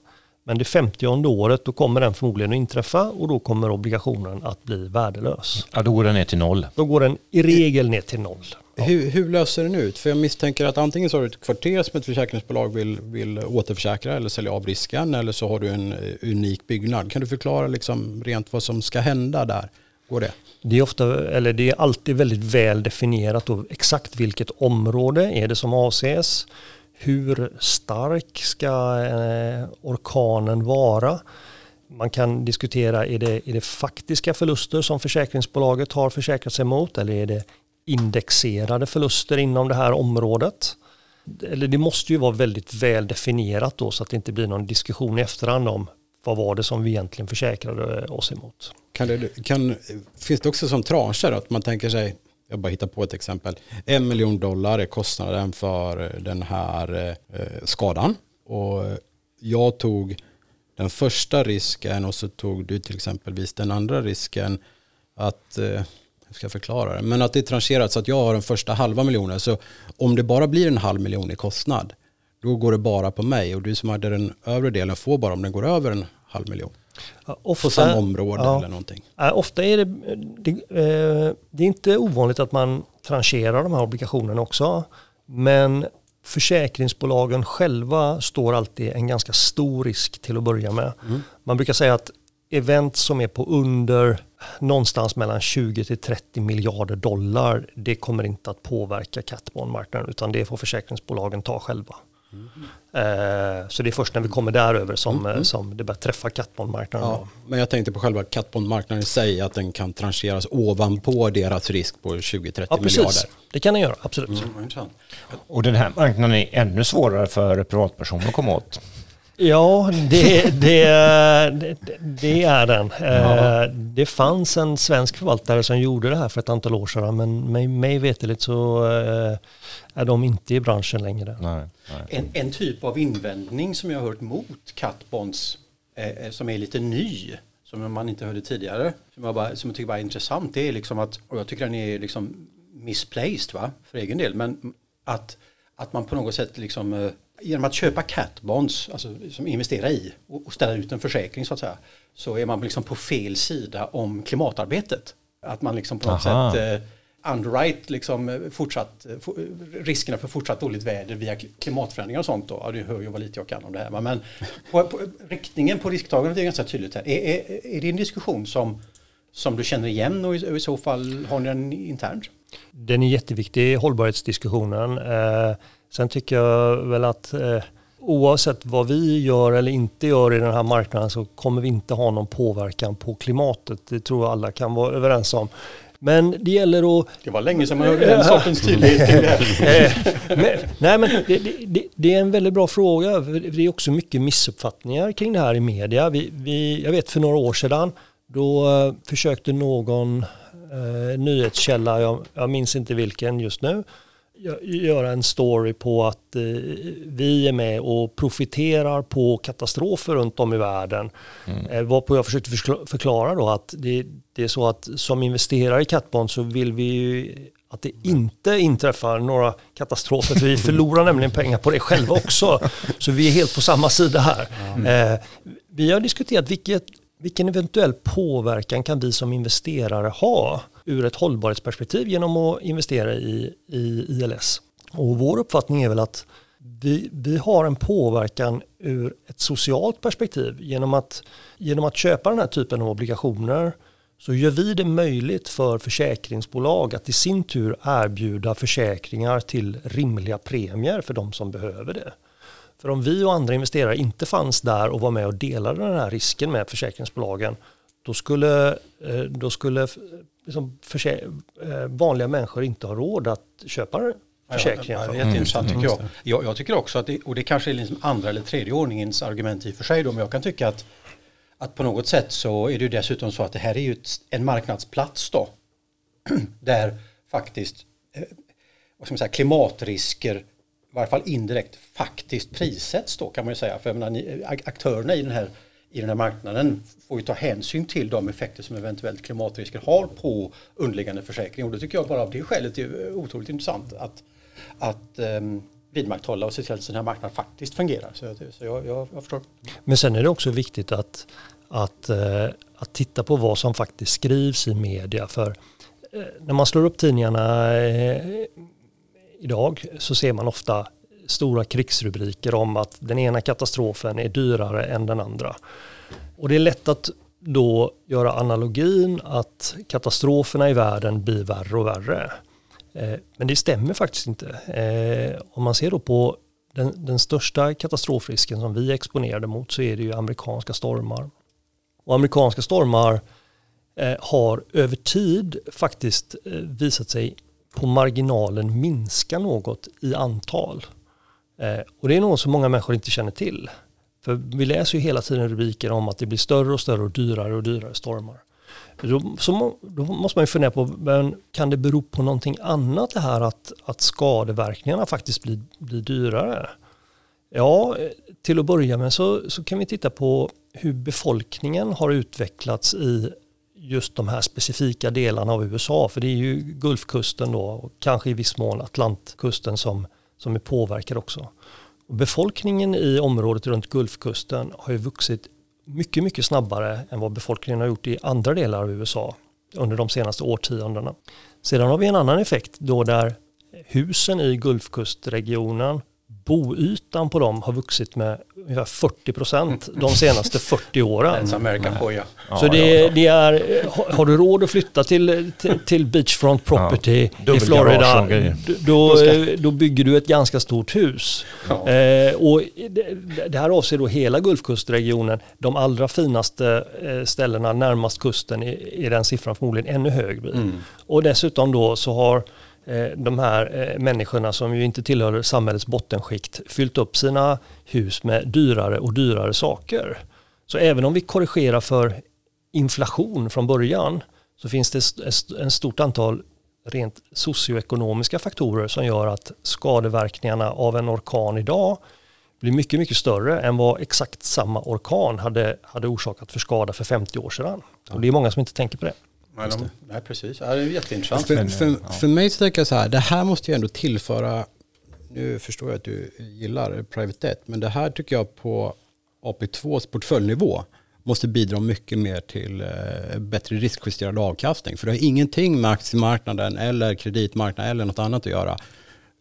Men det 50 året då kommer den förmodligen att inträffa och då kommer obligationen att bli värdelös. Ja, då går den ner till noll. Då går den i regel ner till noll. Ja. Hur, hur, löser den ut? För jag misstänker att antingen så har du ett kvarter som ett försäkringsbolag vill, vill återförsäkra eller sälja av risken eller så har du en eh, unik byggnad. Kan du förklara liksom rent vad som ska hända där? Går det? Det är, ofta, eller det är alltid väldigt väl definierat då, exakt vilket område är det som avses. Hur stark ska eh, orkanen vara? Man kan diskutera, är det, är det faktiska förluster som försäkringsbolaget har försäkrat sig mot eller är det indexerade förluster inom det här området? Eller det måste ju vara väldigt väl definierat då så att det inte blir någon diskussion i efterhand om vad var det som vi egentligen försäkrade oss emot. Kan det, kan, finns det också som trancher att man tänker sig, jag bara hittar på ett exempel, en miljon dollar är kostnaden för den här eh, skadan och jag tog den första risken och så tog du till exempelvis den andra risken att eh, hur ska jag förklara det? Men att det är trancherat så att jag har den första halva miljonen. Så om det bara blir en halv miljon i kostnad, då går det bara på mig. Och du som hade den övre delen får bara om den går över en halv miljon. Ofta, på samma område ja, eller någonting. Ofta är det, det, eh, det är inte ovanligt att man trancherar de här obligationerna också. Men försäkringsbolagen själva står alltid en ganska stor risk till att börja med. Mm. Man brukar säga att event som är på under någonstans mellan 20 till 30 miljarder dollar, det kommer inte att påverka catbondmarknaden utan det får försäkringsbolagen ta själva. Mm. Så det är först när vi kommer däröver som, mm. som det börjar träffa kattbondmarknaden. Ja, men jag tänkte på själva kattbondmarknaden i sig, att den kan trancheras ovanpå deras risk på 20-30 ja, miljarder. Det kan den göra, absolut. Mm, och den här marknaden är ännu svårare för privatpersoner att komma åt. Ja, det, det, det, det, är den. Ja. Eh, det fanns en svensk förvaltare som gjorde det här för ett antal år sedan men mig, mig veterligt så eh, är de inte i branschen längre. Nej, nej. En, en, typ av invändning som jag har hört mot catbonds eh, som är lite ny som man inte hörde tidigare som jag, bara, som jag tycker bara är intressant det är liksom att och jag tycker den är liksom misplaced va för egen del men att, att man på något sätt liksom genom att köpa catbonds, alltså som investera i och, och ställa ut en försäkring så att säga, så är man liksom på fel sida om klimatarbetet. Att man liksom på något Aha. sätt eh, underwrite liksom eh, fortsatt, eh, for, riskerna för fortsatt dåligt väder via klimatförändringar och sånt. Då. Ja, du hör ju vad lite jag kan om det här. Men på, på, riktningen på risktagandet är ganska tydligt här. Är, är, är det en diskussion som, som du känner igen och i, och i så fall har ni den internt? Den är jätteviktig, hållbarhetsdiskussionen. Eh, Sen tycker jag väl att eh, oavsett vad vi gör eller inte gör i den här marknaden så kommer vi inte ha någon påverkan på klimatet. Det tror jag alla kan vara överens om. Men det gäller att... Det var länge sedan man hörde den sortens tydlighet. Eh, nej men det, det, det, är en väldigt bra fråga. Det är också mycket missuppfattningar kring det här i media. Vi, vi, jag vet för några år sedan då eh, försökte någon eh, nyhetskälla, jag, jag minns inte vilken just nu, göra en story på att eh, vi är med och profiterar på katastrofer runt om i världen. Mm. Eh, varpå jag försökte förklara då att det, det, är så att som investerare i Catbond så vill vi ju att det inte inträffar några katastrofer för vi förlorar nämligen pengar på det själva också. Så vi är helt på samma sida här. Mm. Eh, vi har diskuterat vilket, vilken eventuell påverkan kan vi som investerare ha ur ett hållbarhetsperspektiv genom att investera i, i ILS. Och vår uppfattning är väl att vi, vi har en påverkan ur ett socialt perspektiv genom att, genom att köpa den här typen av obligationer så gör vi det möjligt för försäkringsbolag att i sin tur erbjuda försäkringar till rimliga premier för de som behöver det. För om vi och andra investerare inte fanns där och var med och delade den här risken med försäkringsbolagen då skulle, eh, då skulle liksom eh, vanliga människor inte har råd att köpa försäkringar. Ja, det är jätteintressant tycker jag. Mm, jag. jag. tycker också att, det, och det kanske är liksom andra eller tredje ordningens argument i och för sig då, men jag kan tycka att, att på något sätt så är det ju dessutom så att det här är ju en marknadsplats då. där faktiskt eh, vad ska man säga, klimatrisker, i varje fall indirekt, faktiskt prissätts då kan man ju säga. För menar, ni, aktörerna i den, här, i den här marknaden får ju ta hänsyn till de effekter som eventuellt klimatrisker har på underliggande försäkring. Och då tycker jag bara av det skälet är otroligt intressant att, att um, vidmakthålla och se till att den här marknaden faktiskt fungerar. Så, så jag, jag, jag förstår. Men sen är det också viktigt att, att, uh, att titta på vad som faktiskt skrivs i media. För uh, när man slår upp tidningarna uh, idag så ser man ofta stora krigsrubriker om att den ena katastrofen är dyrare än den andra. Och det är lätt att då göra analogin att katastroferna i världen blir värre och värre. Eh, men det stämmer faktiskt inte. Eh, om man ser då på den, den, största katastrofrisken som vi är exponerade mot så är det ju amerikanska stormar. Och amerikanska stormar eh, har över tid faktiskt visat sig på marginalen minska något i antal. Eh, och det är något som många människor inte känner till. För vi läser ju hela tiden rubriker om att det blir större och större och dyrare och dyrare stormar. Då, så, då måste man ju fundera på, men kan det bero på någonting annat det här att, att skadeverkningarna faktiskt blir, blir dyrare? Ja, till att börja med så, så kan vi titta på hur befolkningen har utvecklats i just de här specifika delarna av USA. För det är ju Gulfkusten då och kanske i viss mån Atlantkusten som, som är påverkad också. Och befolkningen i området runt Gulfkusten har ju vuxit mycket, mycket snabbare än vad befolkningen har gjort i andra delar av USA under de senaste årtiondena. Sedan har vi en annan effekt då där husen i Gulfkustregionen boytan på dem har vuxit med ungefär 40 procent de senaste 40 åren. Så det, det, är, har du råd att flytta till, till, till beachfront property ja, i Florida, då, då bygger du ett ganska stort hus. Ja. Eh, och det, det här avser då hela Gulfkustregionen. De allra finaste eh, ställena närmast kusten är, är den siffran förmodligen ännu högre. Mm. Och dessutom då så har Eh, Eh, de här eh, människorna som ju inte tillhör samhällets bottenskikt fyllt upp sina hus med dyrare och dyrare saker. Så även om vi korrigerar för inflation från början så finns det ett stort antal rent socioekonomiska faktorer som gör att skadeverkningarna av en orkan idag blir mycket, mycket större än vad exakt samma orkan hade, hade orsakat för skada för 50 år sedan. Och det är många som inte tänker på det. Nej, de, nej precis. Ja, det är jätteintressant. För, för, ja. för mig så tänker jag så här, det här måste ju ändå tillföra, nu förstår jag att du gillar private debt, men det här tycker jag på AP2s portföljnivå måste bidra mycket mer till eh, bättre riskjusterad avkastning. För det har ingenting med aktiemarknaden eller kreditmarknaden eller något annat att göra.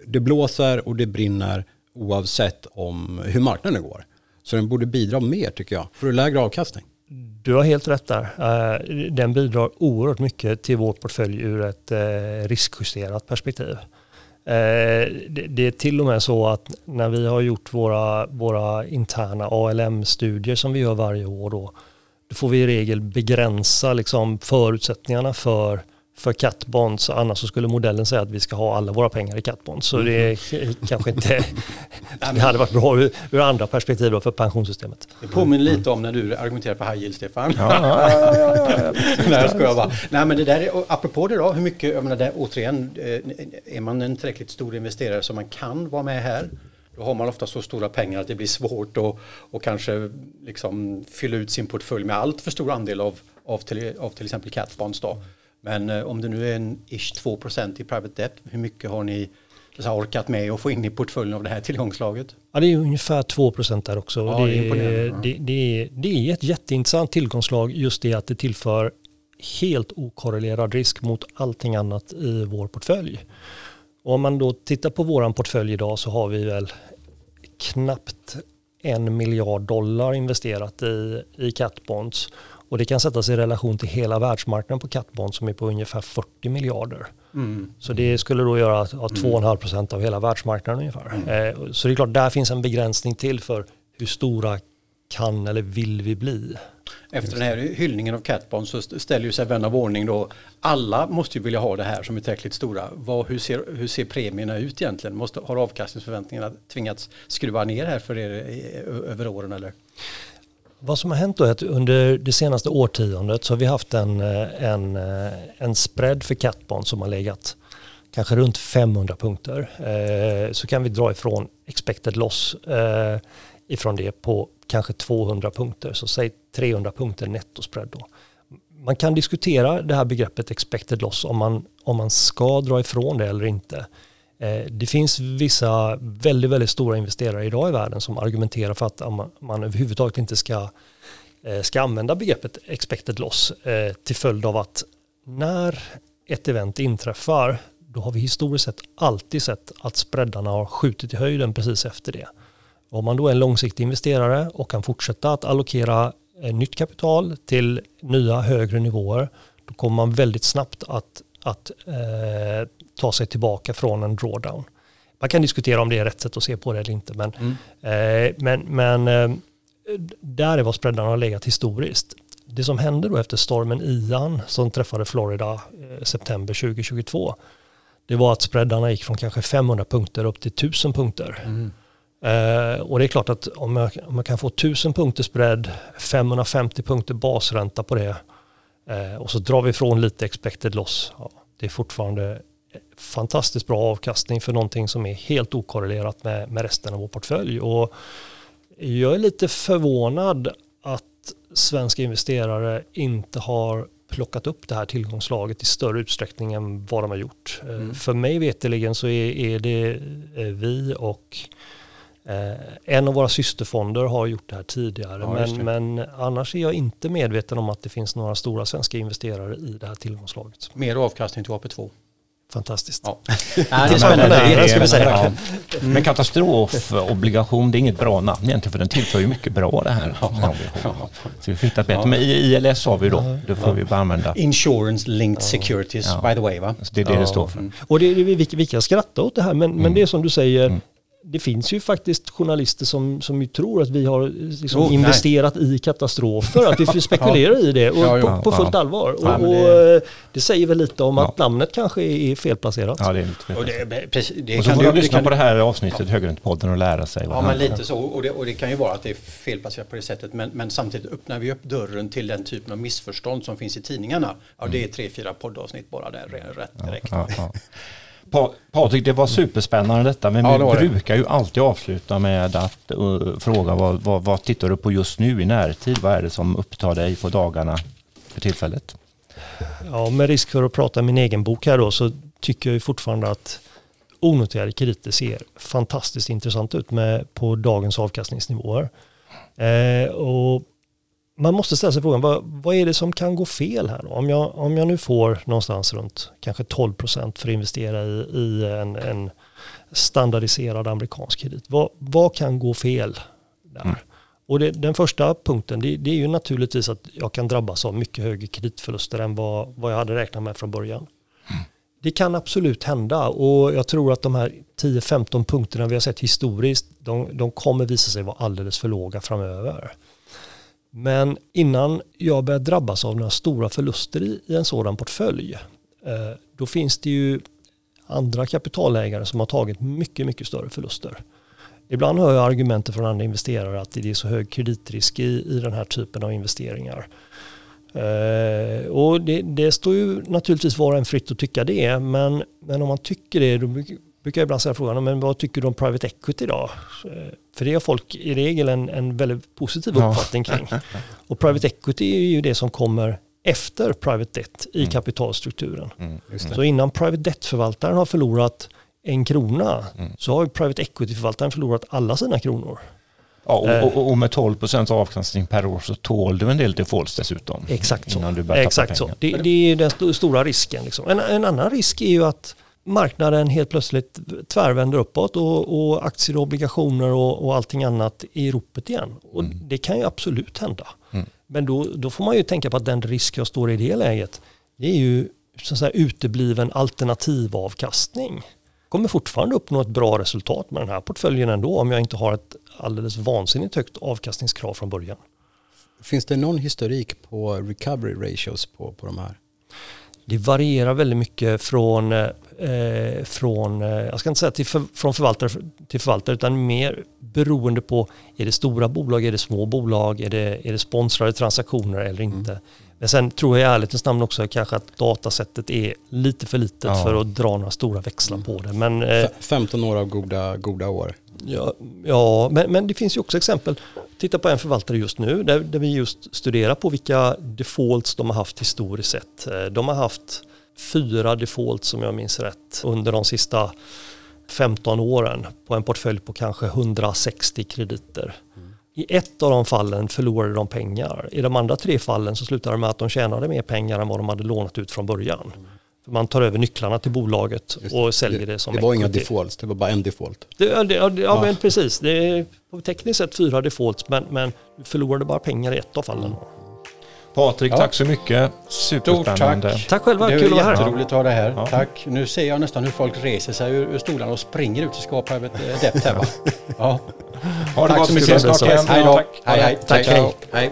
Det blåser och det brinner oavsett om hur marknaden går. Så den borde bidra mer tycker jag, för lägre avkastning. Du har helt rätt där. Eh, den bidrar oerhört mycket till vår portfölj ur ett eh, riskjusterat perspektiv. Eh, det är till och med så att när vi har gjort våra, våra interna ALM-studier som vi gör varje år då, då får vi i regel begränsa liksom förutsättningarna för för catbonds. Annars så skulle modellen säga att vi ska ha alla våra pengar i catbonds. Så det är mm. kanske inte... det hade varit bra ur, ur andra perspektiv då för pensionssystemet. Det påminner lite om när du argumenterar för high yield, Stefan. Ja, ja, ja, Nej, jag bara. Nej, men det där är, apropå det då, hur mycket, jag menar, det, återigen, eh, är man en tillräckligt stor investerare som man kan vara med här, då har man ofta så stora pengar att det blir svårt att och kanske liksom fylla ut sin portfölj med allt för stor andel av, av, till, av till exempel catbonds. Då. Men eh, om det nu är en ish 2% i private debt, hur mycket har ni så orkat med att få in i portföljen av det här tillgångslaget? Ja, det är ungefär 2 där också. Ja, det, är det, det, är, det är ett jätteintressant tillgångslag just det att det tillför helt okorrelerad risk mot allting annat i vår portfölj. Och om man då tittar på vår portfölj idag så har vi väl knappt en miljard dollar investerat i, i catbonds. Och det kan sättas i relation till hela världsmarknaden på catbond som är på ungefär 40 miljarder. Mm. Så det skulle då göra att 2,5 procent av hela världsmarknaden ungefär. Mm. Eh, så det är klart, där finns en begränsning till för hur stora kan eller vill vi bli. Efter den här hyllningen av Catbond så ställer ju sig vän av ordning då. Alla måste ju vilja ha det här som är tillräckligt stora. Vad, hur, ser, hur ser premierna ut egentligen? Måste, har avkastningsförväntningarna tvingats skruva ner här för er över åren eller? Vad som har hänt då är att under det senaste årtiondet så har vi haft en, eh, en, eh, en spread för catbond som har legat kanske runt 500 punkter. Eh, så kan vi dra ifrån expected loss eh, ifrån det på kanske 200 punkter. Så säg 300 punkter nettospread då. Man kan diskutera det här begreppet expected loss om man, om man ska dra ifrån det eller inte. Eh, det finns vissa väldigt, väldigt stora investerare idag i världen som argumenterar för att man, överhuvudtaget inte ska, eh, ska använda begreppet expected loss eh, till följd av att när ett event inträffar då har vi historiskt sett alltid sett att spreadarna har skjutit i höjden precis efter det. Om man då är en långsiktig investerare och kan fortsätta att allokera nytt kapital till nya högre nivåer då kommer man väldigt snabbt att, att eh, ta sig tillbaka från en drawdown. Man kan diskutera om det är rätt sätt att se på det eller inte, men, mm. eh, men, men eh, där är vad spreadarna har legat historiskt. Det som hände då efter stormen Ian som träffade Florida eh, september 2022, det var att spreadarna gick från kanske 500 punkter upp till 1000 punkter. Mm. Eh, och det är klart att om man, om man, kan få 1000 punkter spread, 550 punkter basränta på det eh, och så drar vi ifrån lite expected loss. Ja, det är fortfarande fantastiskt bra avkastning för någonting som är helt okorrelerat med, med resten av vår portfölj. Och jag är lite förvånad att svenska investerare inte har plockat upp det här tillgångslaget i större utsträckning än vad de har gjort. Eh, mm. För mig veteligen så är, är det eh, vi och en av våra systerfonder har gjort det här tidigare. Ja, men, men, annars är jag inte medveten om att det finns några stora svenska investerare i det här tillgångslaget. Mer avkastning till AP2? Fantastiskt. Ja. det är spännande, det, det ska vi säga. Ja. Men katastrofobligation, det är inget bra namn egentligen för den tillför ju mycket bra det här. Ja. Så vi får hitta bättre. Men ILS har vi då, det får vi bara använda. Insurance Linked Securities by the way va? Så det är det det står för. Och det, vi, vi kan skratta åt det här men, mm. men det är som du säger, mm det finns ju faktiskt journalister som, som ju tror att vi har liksom oh, investerat nej. i katastrofer, att vi spekulerar ja. i det och ja, på, på, fullt ja. allvar. Och, och det... Eh, det... säger väl lite om att namnet kanske är felplacerat. Ja, det är lite felplacerat. Och, det, precis, det och så får du lyssna på det här avsnittet, Högerintepodden, och lära sig. Ja, men lite så. Och det, och det kan ju vara att det är felplacerat på det sättet, men, men samtidigt öppnar vi upp dörren till den typen av missförstånd som finns i tidningarna. Ja, det är mm. tre, fyra poddavsnitt bara där, rätt direkt. Patrik, det var superspännande detta, men ja, vi brukar ju alltid avsluta med att uh, fråga vad, vad, vad, tittar du på just nu i närtid? Vad är det som upptar dig på dagarna för tillfället? Ja, med risk för att prata min egen bok här då, så tycker jag ju fortfarande att onoterade krediter ser fantastiskt intressant ut med, på dagens avkastningsnivåer. Eh, och man måste ställa sig frågan, vad, vad är det som kan gå fel här? Då? Om, jag, om jag nu får någonstans runt kanske 12 procent för att investera i, i en, en, standardiserad amerikansk kredit, vad, vad kan gå fel där? Mm. Och det, den första punkten, det, det, är ju naturligtvis att jag kan drabbas av mycket högre kreditförluster än vad, vad jag hade räknat med från början. Mm. Det kan absolut hända och jag tror att de här 10-15 punkterna vi har sett historiskt, de, de kommer visa sig vara alldeles för låga framöver. Men innan jag börjar drabbas av några stora förluster i, i en sådan portfölj, eh, då finns det ju andra kapitalägare som har tagit mycket, mycket större förluster. Ibland hör jag argumenter från andra investerare att det är så hög kreditrisk i, i den här typen av investeringar. Eh, och det, det, står ju naturligtvis var en fritt att tycka det, men, men om man tycker det, då brukar jag ibland säga frågan, men vad tycker du om private equity då? Uh, för det har folk i regel en, en väldigt positiv uppfattning kring. Och private equity är ju det som kommer efter private debt i mm. kapitalstrukturen. Mm, så innan private debt-förvaltaren har förlorat en krona mm. så har ju private equity-förvaltaren förlorat alla sina kronor. Ja, och, eh. och, och med 12 procents avkastning per år så tål du en del defaults dessutom. Exakt så. Exakt så. Det, det, är den stora risken. Liksom. En, en, annan risk är ju att marknaden helt plötsligt tvärvänder uppåt och, och aktier och obligationer och, och allting annat är i ropet igen. Och mm. det kan ju absolut hända. Mm. Men då, då får man ju tänka på att den risk jag står i det läget, det är ju så att säga, utebliven alternativavkastning. Kommer fortfarande uppnå ett bra resultat med den här portföljen ändå om jag inte har ett alldeles vansinnigt högt avkastningskrav från början. Finns det någon historik på recovery ratios på, på de här? Det varierar väldigt mycket från, eh, från eh, jag ska inte säga till för, från förvaltare till förvaltare, utan mer beroende på, är det stora bolag, är det små bolag, är det, är det sponsrade transaktioner eller inte? Mm. Men sen tror jag i ärlighetens namn också kanske att datasättet är lite för litet ja. för att dra några stora växlar mm. på det. Men, eh, 15 år av goda, goda år. Ja, ja men, men det finns ju också exempel. Titta på en förvaltare just nu där, där vi just studerar på vilka defaults de har haft historiskt sett. Eh, de har haft fyra defaults som jag minns rätt under de sista 15 åren på en portfölj på kanske 160 krediter. Mm. I ett av de fallen förlorade de pengar. I de andra tre fallen så slutade det med att de tjänade mer pengar än vad de hade lånat ut från början. Mm. Man tar över nycklarna till bolaget och säljer det, det som Det var inga defaults, det var bara en default. Det, det, ja, ja, men precis. Det är på tekniskt sett fyra defaults men, men du förlorade bara pengar i ett av fallen. Mm. Patrik, ja. tack så mycket. Superspännande. Stort tack. Tack själva, kul att vara här. Det är jätteroligt att ha dig här. Ja. Tack. Nu ser jag nästan hur folk reser sig ur, ur stolarna och springer ut i Skapa Adept här. Va? Ja. Ha det tack så mycket. Snart igen. Hej då. Hej, hej. Tack, hej. hej.